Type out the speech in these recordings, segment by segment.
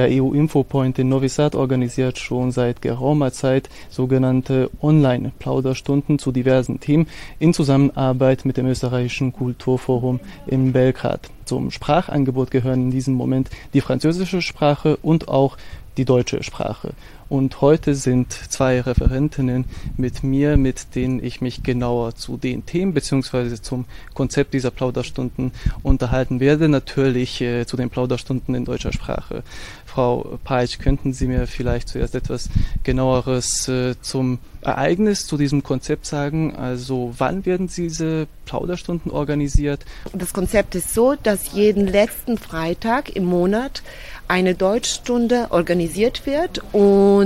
Der EU-Infopoint in Novi Sad organisiert schon seit geraumer Zeit sogenannte Online-Plauderstunden zu diversen Themen in Zusammenarbeit mit dem österreichischen Kulturforum in Belgrad. Zum Sprachangebot gehören in diesem Moment die französische Sprache und auch die deutsche Sprache. Und heute sind zwei Referentinnen mit mir, mit denen ich mich genauer zu den Themen beziehungsweise zum Konzept dieser Plauderstunden unterhalten werde. Natürlich äh, zu den Plauderstunden in deutscher Sprache. Frau Peitsch, könnten Sie mir vielleicht zuerst etwas genaueres äh, zum Ereignis, zu diesem Konzept sagen? Also wann werden diese Plauderstunden organisiert? Das Konzept ist so, dass jeden letzten Freitag im Monat eine Deutschstunde organisiert wird und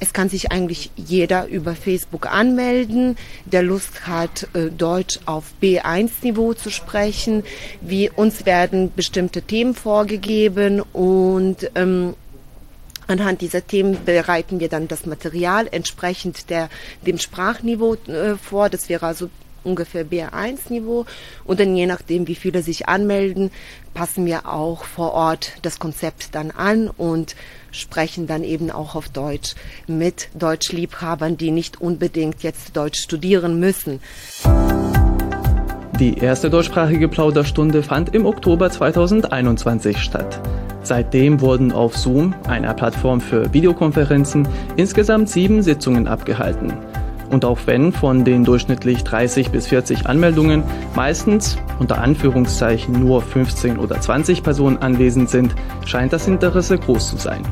es kann sich eigentlich jeder über Facebook anmelden, der Lust hat, äh, Deutsch auf B1-Niveau zu sprechen. Wie uns werden bestimmte Themen vorgegeben und ähm, Anhand dieser Themen bereiten wir dann das Material entsprechend der, dem Sprachniveau äh, vor. Das wäre also ungefähr B1-Niveau. Und dann je nachdem, wie viele sich anmelden, passen wir auch vor Ort das Konzept dann an und sprechen dann eben auch auf Deutsch mit Deutschliebhabern, die nicht unbedingt jetzt Deutsch studieren müssen. Die erste deutschsprachige Plauderstunde fand im Oktober 2021 statt. Seitdem wurden auf Zoom, einer Plattform für Videokonferenzen, insgesamt sieben Sitzungen abgehalten. Und auch wenn von den durchschnittlich 30 bis 40 Anmeldungen meistens unter Anführungszeichen nur 15 oder 20 Personen anwesend sind, scheint das Interesse groß zu sein.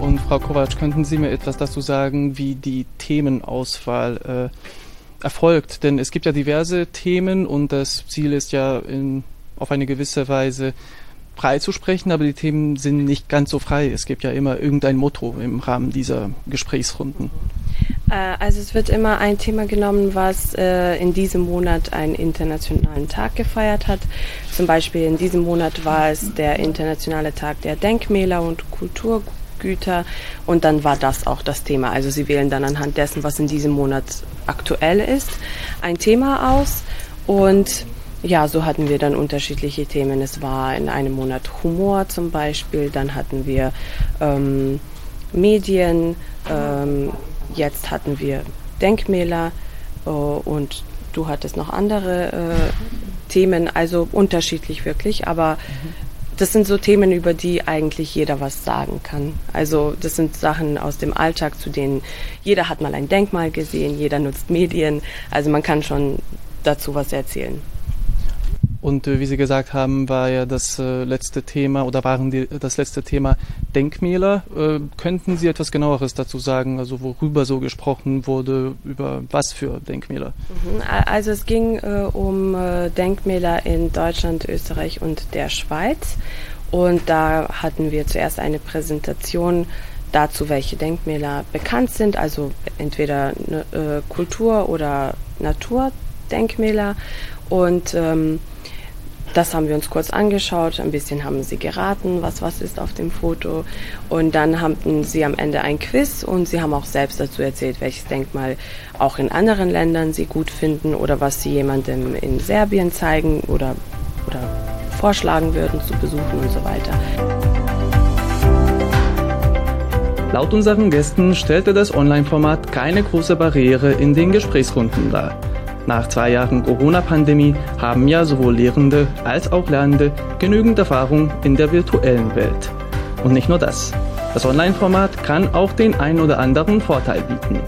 Und Frau Kovac, könnten Sie mir etwas dazu sagen, wie die Themenauswahl äh, erfolgt? Denn es gibt ja diverse Themen und das Ziel ist ja in, auf eine gewisse Weise frei zu sprechen, aber die Themen sind nicht ganz so frei. Es gibt ja immer irgendein Motto im Rahmen dieser Gesprächsrunden. Äh, also es wird immer ein Thema genommen, was äh, in diesem Monat einen internationalen Tag gefeiert hat. Zum Beispiel in diesem Monat war es der internationale Tag der Denkmäler und Kulturgüter und dann war das auch das Thema. Also Sie wählen dann anhand dessen, was in diesem Monat aktuell ist, ein Thema aus und ja, so hatten wir dann unterschiedliche Themen. Es war in einem Monat Humor zum Beispiel, dann hatten wir ähm, Medien, ähm, Jetzt hatten wir Denkmäler äh, und du hattest noch andere äh, Themen, also unterschiedlich wirklich, aber mhm. das sind so Themen, über die eigentlich jeder was sagen kann. Also das sind Sachen aus dem Alltag, zu denen jeder hat mal ein Denkmal gesehen, jeder nutzt Medien, also man kann schon dazu was erzählen. Und äh, wie Sie gesagt haben, war ja das äh, letzte Thema oder waren die, das letzte Thema Denkmäler. Äh, könnten Sie etwas genaueres dazu sagen, also worüber so gesprochen wurde, über was für Denkmäler? Mhm, also es ging um Denkmäler in Deutschland, Österreich und der Schweiz. Und da hatten wir zuerst eine Präsentation dazu, welche Denkmäler bekannt sind, also entweder ne, Kultur- oder Naturdenkmäler. Und ähm, das haben wir uns kurz angeschaut, ein bisschen haben sie geraten, was was ist auf dem Foto und dann hatten sie am Ende ein Quiz und sie haben auch selbst dazu erzählt, welches Denkmal auch in anderen Ländern sie gut finden oder was sie jemandem in Serbien zeigen oder, oder vorschlagen würden zu besuchen und so weiter. Laut unseren Gästen stellte das Online-Format keine große Barriere in den Gesprächsrunden dar. Nach zwei Jahren Corona-Pandemie haben ja sowohl Lehrende als auch Lernende genügend Erfahrung in der virtuellen Welt. Und nicht nur das. Das Online-Format kann auch den ein oder anderen Vorteil bieten.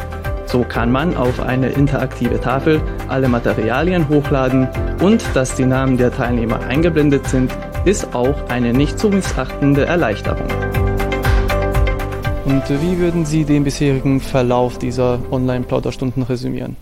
So kann man auf eine interaktive Tafel alle Materialien hochladen und dass die Namen der Teilnehmer eingeblendet sind, ist auch eine nicht zu missachtende Erleichterung. Und wie würden Sie den bisherigen Verlauf dieser Online-Plauderstunden resümieren?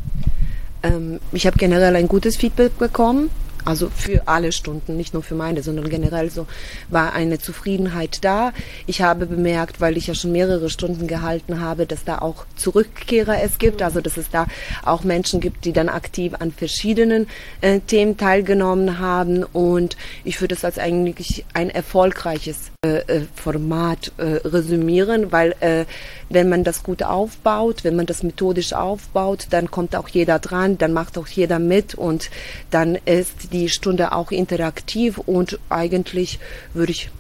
Ähm, ich habe generell ein gutes Feedback bekommen. Also für alle Stunden, nicht nur für meine, sondern generell so war eine Zufriedenheit da. Ich habe bemerkt, weil ich ja schon mehrere Stunden gehalten habe, dass da auch Zurückkehrer es gibt, also dass es da auch Menschen gibt, die dann aktiv an verschiedenen äh, Themen teilgenommen haben. Und ich würde es als eigentlich ein erfolgreiches äh, äh Format äh, resümieren, weil äh, wenn man das gut aufbaut, wenn man das methodisch aufbaut, dann kommt auch jeder dran, dann macht auch jeder mit und dann ist die Stunde auch interaktiv und eigentlich würde ich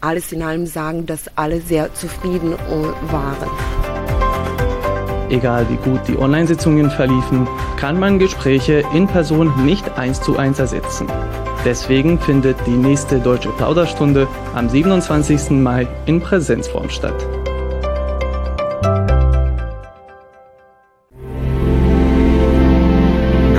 alles in allem sagen, dass alle sehr zufrieden waren. Egal wie gut die Online-Sitzungen verliefen, kann man Gespräche in Person nicht eins zu eins ersetzen. Deswegen findet die nächste Deutsche Plauderstunde am 27. Mai in Präsenzform statt.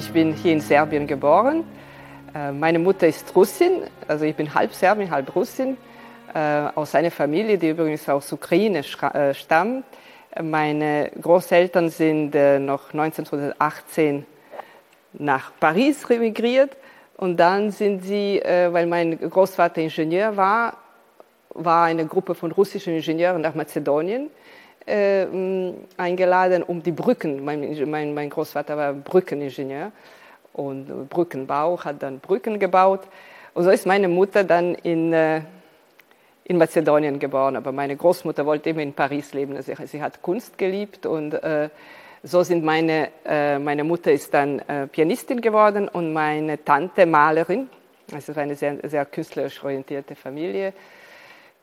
Hier in Serbien geboren. Äh, meine Mutter ist Russin, also ich bin halb Serbin, halb Russin, äh, aus einer Familie, die übrigens aus Ukraine äh, stammt. Meine Großeltern sind noch 1918 nach Paris remigriert und dann sind sie, weil mein Großvater Ingenieur war, war eine Gruppe von russischen Ingenieuren nach Mazedonien eingeladen, um die Brücken, mein, mein, mein Großvater war Brückeningenieur, und Brückenbau, hat dann Brücken gebaut. Und so ist meine Mutter dann in, äh, in Mazedonien geboren. Aber meine Großmutter wollte immer in Paris leben. Also sie hat Kunst geliebt und äh, so sind meine, äh, meine Mutter ist dann äh, Pianistin geworden und meine Tante Malerin. Also es war eine sehr, sehr künstlerisch orientierte Familie.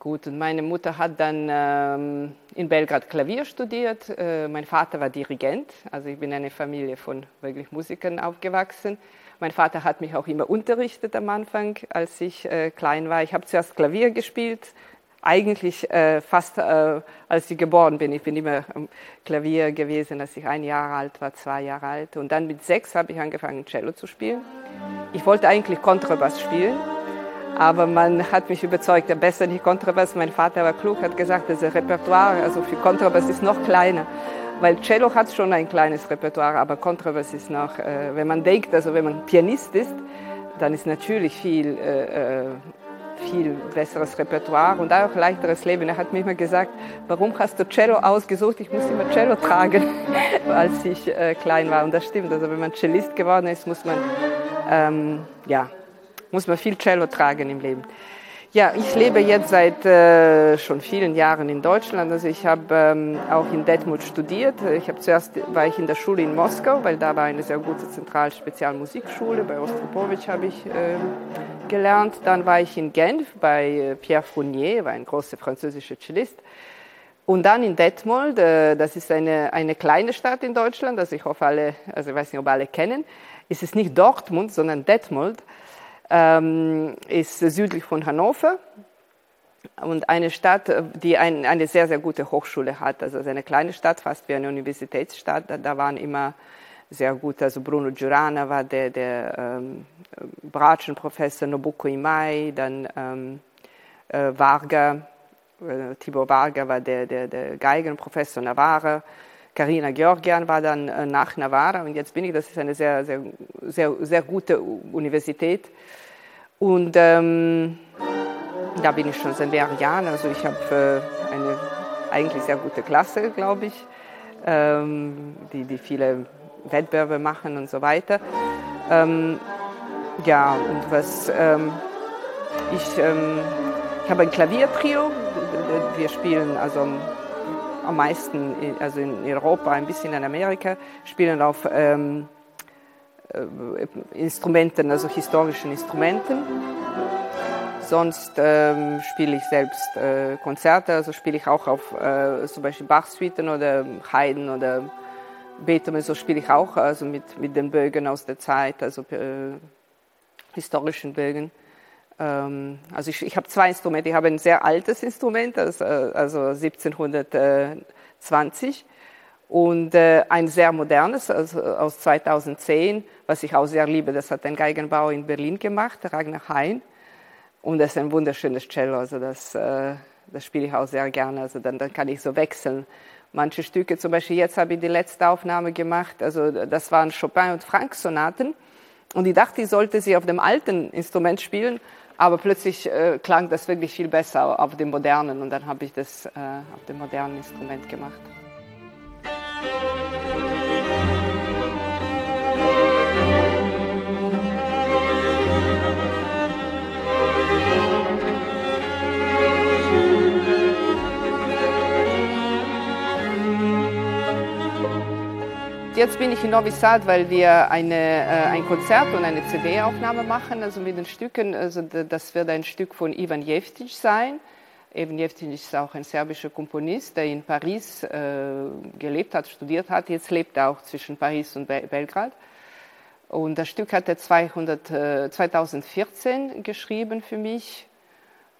Gut, und meine Mutter hat dann ähm, in Belgrad Klavier studiert. Äh, mein Vater war Dirigent, also ich bin in einer Familie von wirklich Musikern aufgewachsen. Mein Vater hat mich auch immer unterrichtet am Anfang, als ich äh, klein war. Ich habe zuerst Klavier gespielt, eigentlich äh, fast äh, als ich geboren bin. Ich bin immer am Klavier gewesen, als ich ein Jahr alt war, zwei Jahre alt. Und dann mit sechs habe ich angefangen, Cello zu spielen. Ich wollte eigentlich Kontrabass spielen aber man hat mich überzeugt, der besser nicht Kontrabass. Mein Vater war klug, hat gesagt, das Repertoire, also für Kontrabass ist noch kleiner. Weil Cello hat schon ein kleines Repertoire, aber Kontrabass ist noch, äh, wenn man denkt, also wenn man Pianist ist, dann ist natürlich viel, äh, äh viel besseres Repertoire und auch leichteres Leben. Er hat mir immer gesagt, warum hast du Cello ausgesucht? Ich muss immer Cello tragen, als ich äh, klein war. Und das stimmt. Also wenn man Cellist geworden ist, muss man ähm, ja, muss man viel Cello tragen im Leben. Ja, ich lebe jetzt seit äh, schon vielen Jahren in Deutschland. Also ich habe ähm, auch in Detmold studiert. Ich habe zuerst war ich in der Schule in Moskau, weil da war eine sehr gute Zentralspezialmusikschule. Bei Ostropowitsch habe ich äh, gelernt. Dann war ich in Genf bei äh, Pierre Fournier, war ein großer französischer Cellist. Und dann in Detmold, äh, das ist eine, eine kleine Stadt in Deutschland, also ich hoffe alle, also ich weiß nicht, ob alle kennen. Es ist nicht Dortmund, sondern Detmold ähm, ist südlich von Hannover und eine Stadt, die ein, eine sehr, sehr gute Hochschule hat. Also eine kleine Stadt, fast wie eine Universitätsstadt. Da, da waren immer sehr gut, also Bruno Giurana war der, der ähm, Bratschenprofessor, Nobuko Imai, dann ähm, äh, Varga, äh, Tibor Varga war der, der, der Geigenprofessor Navarra. Karina Georgian war dann äh, nach Navarra und jetzt bin ich, das ist eine sehr, sehr, sehr, sehr gute Universität. Und ähm, da bin ich schon seit mehreren Jahren. Also ich habe äh, eine eigentlich sehr gute Klasse, glaube ich, ähm, die, die viele Wettbewerbe machen und so weiter. Ähm, ja, und was ähm, ich, ähm, ich habe ein Klaviertrio. Wir spielen also am meisten also in Europa, ein bisschen in Amerika, spielen auf ähm, äh, Instrumenten, also historischen Instrumenten. Sonst ähm, spiele ich selbst äh, Konzerte, also spiele ich auch auf äh, zum Beispiel Bach-Suiten oder Haydn oder Beethoven, so spiele ich auch, also mit, mit den Bögen aus der Zeit, also äh, historischen Bögen. Ähm, also ich, ich habe zwei Instrumente. Ich habe ein sehr altes Instrument, also, also 1720 und äh, ein sehr modernes also aus 2010, was ich auch sehr liebe. Das hat ein Geigenbauer in Berlin gemacht, Ragnar Hein. Und das ist ein wunderschönes Cello. Also das, äh, das spiele ich auch sehr gerne. Also dann, dann kann ich so wechseln. Manche Stücke, zum Beispiel jetzt habe ich die letzte Aufnahme gemacht, also das waren Chopin und Frank Sonaten. Und ich dachte, ich sollte sie auf dem alten Instrument spielen, aber plötzlich äh, klang das wirklich viel besser auf dem modernen und dann habe ich das äh, auf dem modernen Instrument gemacht. Jetzt bin ich in Novi Sad, weil wir eine, äh, ein Konzert und eine CD-Aufnahme machen, also mit den Stücken. Also das wird ein Stück von Ivan Jeftic sein. Ivan Jeftic ist auch ein serbischer Komponist, der in Paris äh, gelebt hat, studiert hat. Jetzt lebt er auch zwischen Paris und Be Belgrad. Und das Stück hat er 200, äh, 2014 geschrieben für mich.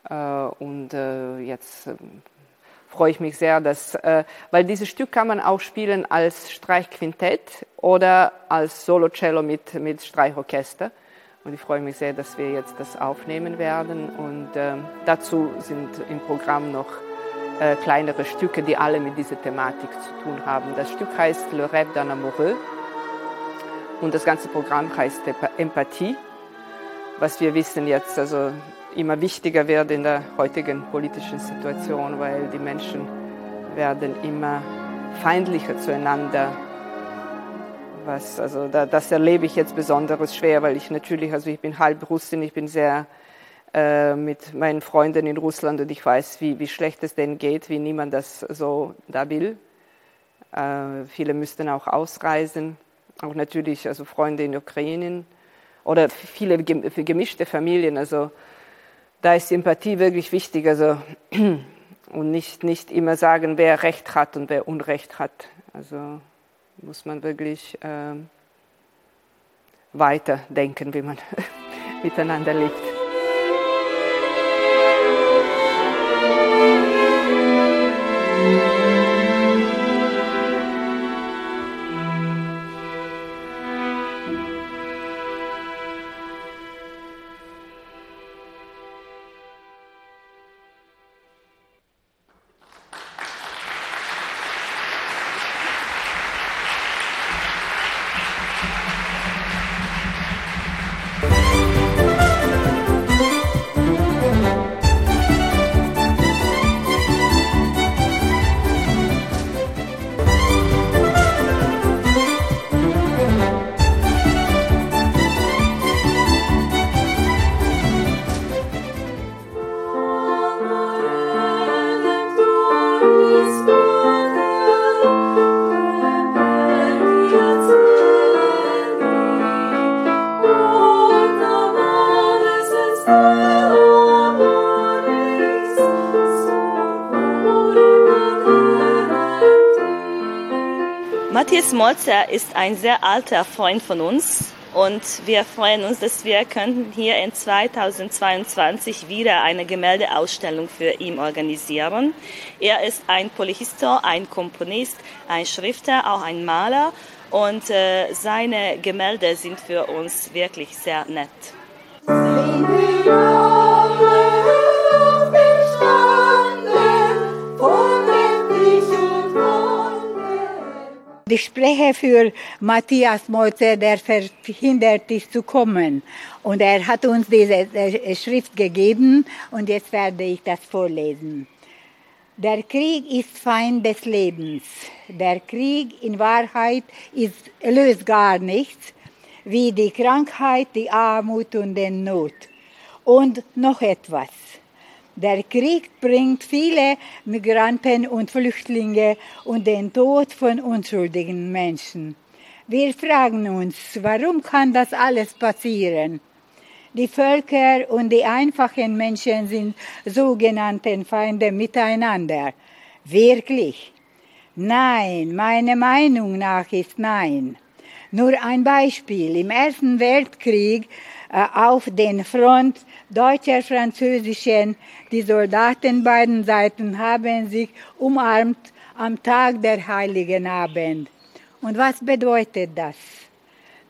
Äh, und äh, jetzt ähm, freue ich mich sehr, dass, äh, weil dieses Stück kann man auch spielen als Streichquintett oder als Solocello mit, mit Streichorchester. Und ich freue mich sehr, dass wir jetzt das aufnehmen werden. Und äh, dazu sind im Programm noch äh, kleinere Stücke, die alle mit dieser Thematik zu tun haben. Das Stück heißt Le Rêve d'un Amoureux und das ganze Programm heißt Empathie. Was wir wissen jetzt, also immer wichtiger wird in der heutigen politischen Situation, weil die Menschen werden immer feindlicher zueinander. Was, also da, das erlebe ich jetzt besonders schwer, weil ich natürlich, also ich bin halb Russin, ich bin sehr äh, mit meinen Freunden in Russland und ich weiß, wie, wie schlecht es denen geht, wie niemand das so da will. Äh, viele müssten auch ausreisen, auch natürlich also Freunde in Ukraine oder viele gemischte Familien. Also da ist Sympathie wirklich wichtig. Also, und nicht, nicht immer sagen, wer Recht hat und wer Unrecht hat. Also muss man wirklich äh, weiterdenken, wie man miteinander lebt. Smolzer ist ein sehr alter Freund von uns und wir freuen uns, dass wir könnten hier in 2022 wieder eine Gemäldeausstellung für ihn organisieren. Er ist ein Polyhistor, ein Komponist, ein Schrifter, auch ein Maler und äh, seine Gemälde sind für uns wirklich sehr nett. Ich spreche für Matthias Molzer, der verhindert ist zu kommen. Und er hat uns diese Schrift gegeben und jetzt werde ich das vorlesen. Der Krieg ist Feind des Lebens. Der Krieg in Wahrheit ist, löst gar nichts, wie die Krankheit, die Armut und den Not. Und noch etwas. Der Krieg bringt viele Migranten und Flüchtlinge und den Tod von unschuldigen Menschen. Wir fragen uns, warum kann das alles passieren? Die Völker und die einfachen Menschen sind sogenannten Feinde miteinander. Wirklich? Nein, meine Meinung nach ist nein. Nur ein Beispiel. Im Ersten Weltkrieg äh, auf den Front deutscher, französischen, die Soldaten beiden Seiten haben sich umarmt am Tag der Heiligen Abend. Und was bedeutet das?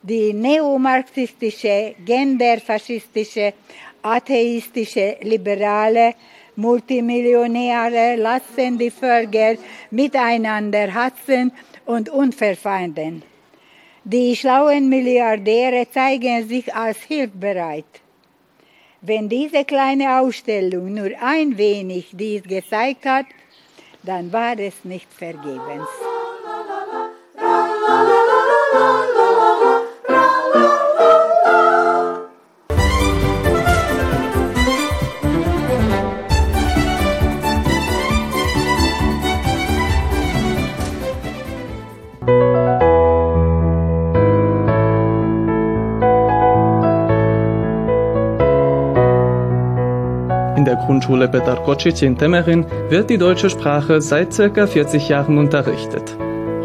Die neomarxistische, genderfaschistische, atheistische, liberale Multimillionäre lassen die Völker miteinander hassen und unverfeinden. Die schlauen Milliardäre zeigen sich als hilfbereit. Wenn diese kleine Ausstellung nur ein wenig dies gezeigt hat, dann war es nicht vergebens. Der Grundschule Petar Kocic in Temerin wird die deutsche Sprache seit ca. 40 Jahren unterrichtet.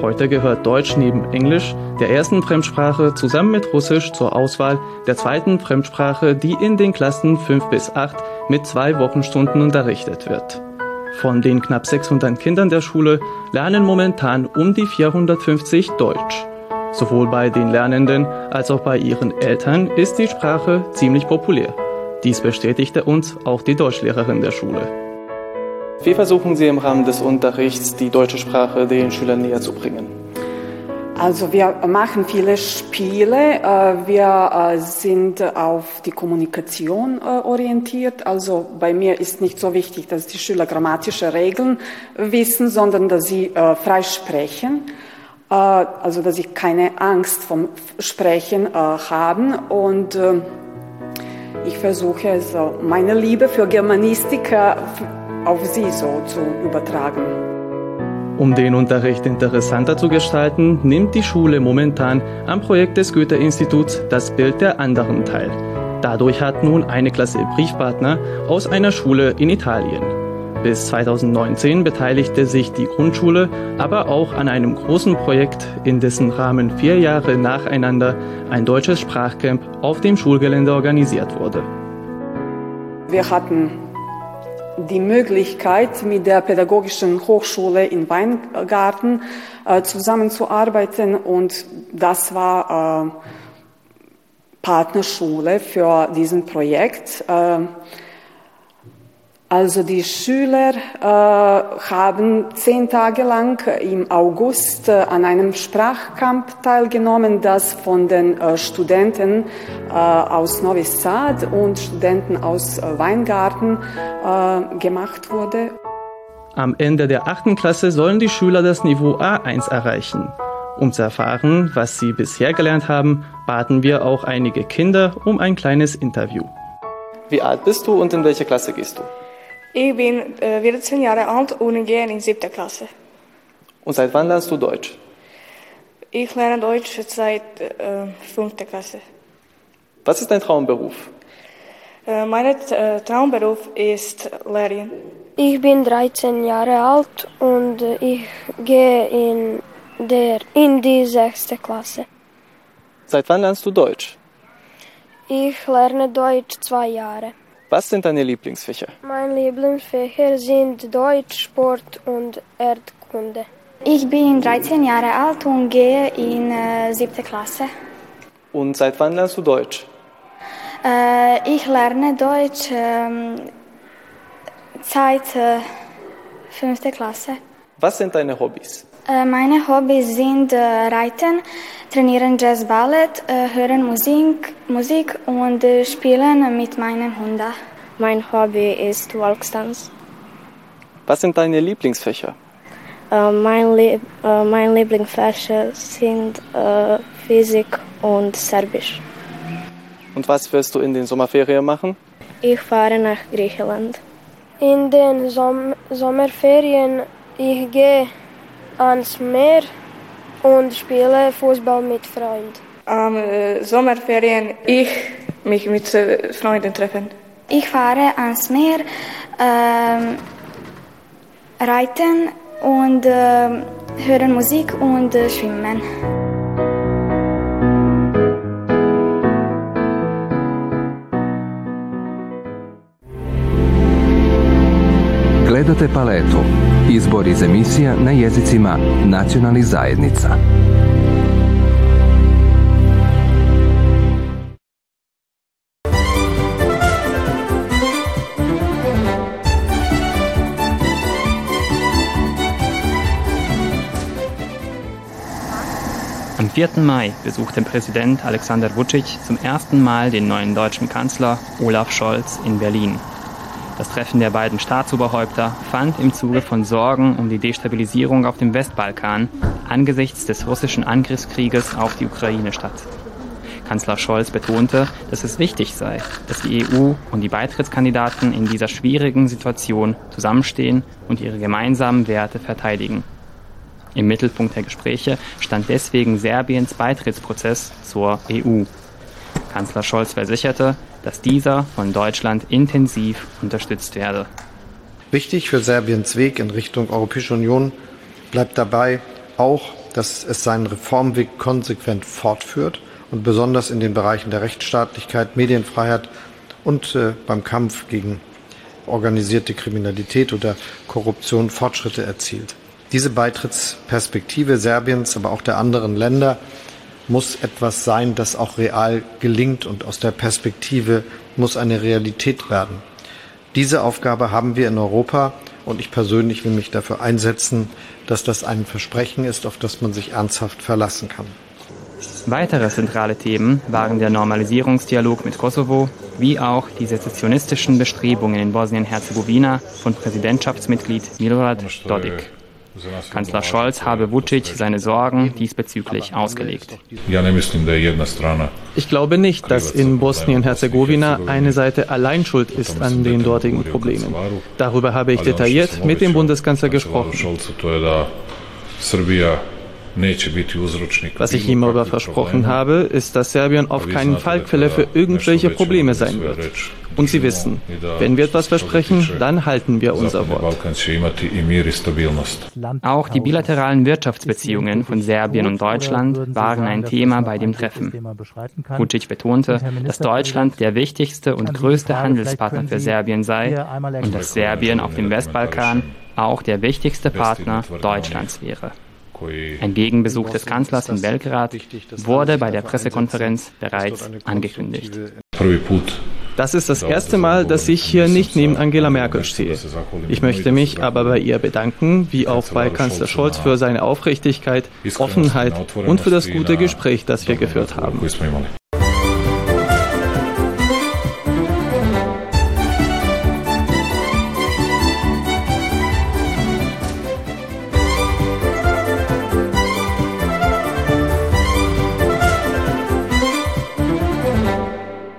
Heute gehört Deutsch neben Englisch, der ersten Fremdsprache, zusammen mit Russisch zur Auswahl der zweiten Fremdsprache, die in den Klassen 5 bis 8 mit zwei Wochenstunden unterrichtet wird. Von den knapp 600 Kindern der Schule lernen momentan um die 450 Deutsch. Sowohl bei den Lernenden als auch bei ihren Eltern ist die Sprache ziemlich populär. Dies bestätigte uns auch die Deutschlehrerin der Schule. Wie versuchen Sie im Rahmen des Unterrichts die deutsche Sprache den Schülern näher zu bringen? Also wir machen viele Spiele. Äh, wir äh, sind auf die Kommunikation äh, orientiert. Also bei mir ist nicht so wichtig, dass die Schüler grammatische Regeln wissen, sondern dass sie frei sprechen. Also dass sie keine Angst vom Sprechen haben und ich versuche also meine Liebe für Germanistik auf sie so zu übertragen. Um den Unterricht interessanter zu gestalten, nimmt die Schule momentan am Projekt des Goethe-Instituts das Bild der anderen teil. Dadurch hat nun eine Klasse Briefpartner aus einer Schule in Italien. Bis 2019 beteiligte sich die Grundschule aber auch an einem großen Projekt, in dessen Rahmen vier Jahre nacheinander ein deutsches Sprachcamp auf dem Schulgelände organisiert wurde. Wir hatten die Möglichkeit, mit der Pädagogischen Hochschule in Weingarten äh, zusammenzuarbeiten und das war äh, Partnerschule für diesen Projekt. Äh, also die Schüler äh, haben zehn Tage lang im August äh, an einem Sprachcamp teilgenommen, das von den äh, Studenten äh, aus Novi Sad und Studenten aus äh, Weingarten äh, gemacht wurde. Am Ende der achten Klasse sollen die Schüler das Niveau A1 erreichen. Um zu erfahren, was sie bisher gelernt haben, baten wir auch einige Kinder um ein kleines Interview. Wie alt bist du und in welche Klasse gehst du? Ich bin äh, 14 Jahre alt und gehe in siebte Klasse. Und seit wann lernst du Deutsch? Ich lerne Deutsch seit äh, fünfter Klasse. Was ist dein Traumberuf? Äh, mein äh, Traumberuf ist Lehrerin. Ich bin 13 Jahre alt und ich gehe in, der, in die sechste Klasse. Seit wann lernst du Deutsch? Ich lerne Deutsch zwei Jahre. Was sind deine Lieblingsfächer? Meine Lieblingsfächer sind Deutsch, Sport und Erdkunde. Ich bin 13 Jahre alt und gehe in äh, siebte Klasse. Und seit wann lernst du Deutsch? Äh, ich lerne Deutsch äh, seit äh, fünfte Klasse. Was sind deine Hobbys? Äh, meine Hobbys sind äh, Reiten, trainieren Jazz Ballett, äh, hören Musik, Musik und spielen mit meinen Hunden. Mein Hobby ist Volkstanz. Was sind deine Lieblingsfächer? mein, Lieb mein Lieblingsfächer sind Physik und Serbisch. Und was wirst du in den Sommerferien machen? Ich fahre nach Griechenland. In den Som Sommerferien ich gehe ans Meer und spiele Fußball mit Freunden. Am äh, Sommerferien ich mich mit äh, Freunden treffen. Ich fahre ans Meer, äh, reiten und hören Musik und schwimmen. Gledate Paletu. Izbor iz emisija na jezicima nacionalnih zajednica. Am 4. Mai besuchte Präsident Alexander Vucic zum ersten Mal den neuen deutschen Kanzler Olaf Scholz in Berlin. Das Treffen der beiden Staatsoberhäupter fand im Zuge von Sorgen um die Destabilisierung auf dem Westbalkan angesichts des russischen Angriffskrieges auf die Ukraine statt. Kanzler Scholz betonte, dass es wichtig sei, dass die EU und die Beitrittskandidaten in dieser schwierigen Situation zusammenstehen und ihre gemeinsamen Werte verteidigen. Im Mittelpunkt der Gespräche stand deswegen Serbiens Beitrittsprozess zur EU. Kanzler Scholz versicherte, dass dieser von Deutschland intensiv unterstützt werde. Wichtig für Serbiens Weg in Richtung Europäische Union bleibt dabei auch, dass es seinen Reformweg konsequent fortführt und besonders in den Bereichen der Rechtsstaatlichkeit, Medienfreiheit und äh, beim Kampf gegen organisierte Kriminalität oder Korruption Fortschritte erzielt. Diese Beitrittsperspektive Serbiens, aber auch der anderen Länder muss etwas sein, das auch real gelingt und aus der Perspektive muss eine Realität werden. Diese Aufgabe haben wir in Europa und ich persönlich will mich dafür einsetzen, dass das ein Versprechen ist, auf das man sich ernsthaft verlassen kann. Weitere zentrale Themen waren der Normalisierungsdialog mit Kosovo, wie auch die sezessionistischen Bestrebungen in Bosnien-Herzegowina von Präsidentschaftsmitglied Milorad Dodik. Kanzler Scholz habe Vucic seine Sorgen diesbezüglich ausgelegt. Ich glaube nicht, dass in Bosnien-Herzegowina eine Seite allein schuld ist an den dortigen Problemen. Darüber habe ich detailliert mit dem Bundeskanzler gesprochen. Was ich ihm aber versprochen habe, ist, dass Serbien auf keinen Fall Quelle für irgendwelche Probleme sein wird. Und Sie wissen, wenn wir etwas versprechen, dann halten wir unser Wort. Auch die bilateralen Wirtschaftsbeziehungen von Serbien und Deutschland waren ein Thema bei dem Treffen. Vucic betonte, dass Deutschland der wichtigste und größte Handelspartner für Serbien sei und dass Serbien auf dem Westbalkan auch der wichtigste Partner Deutschlands wäre. Ein Gegenbesuch des Kanzlers in Belgrad wurde bei der Pressekonferenz bereits angekündigt. Das ist das erste Mal, dass ich hier nicht neben Angela Merkel stehe. Ich möchte mich aber bei ihr bedanken, wie auch bei Kanzler Scholz, für seine Aufrichtigkeit, Offenheit und für das gute Gespräch, das wir geführt haben.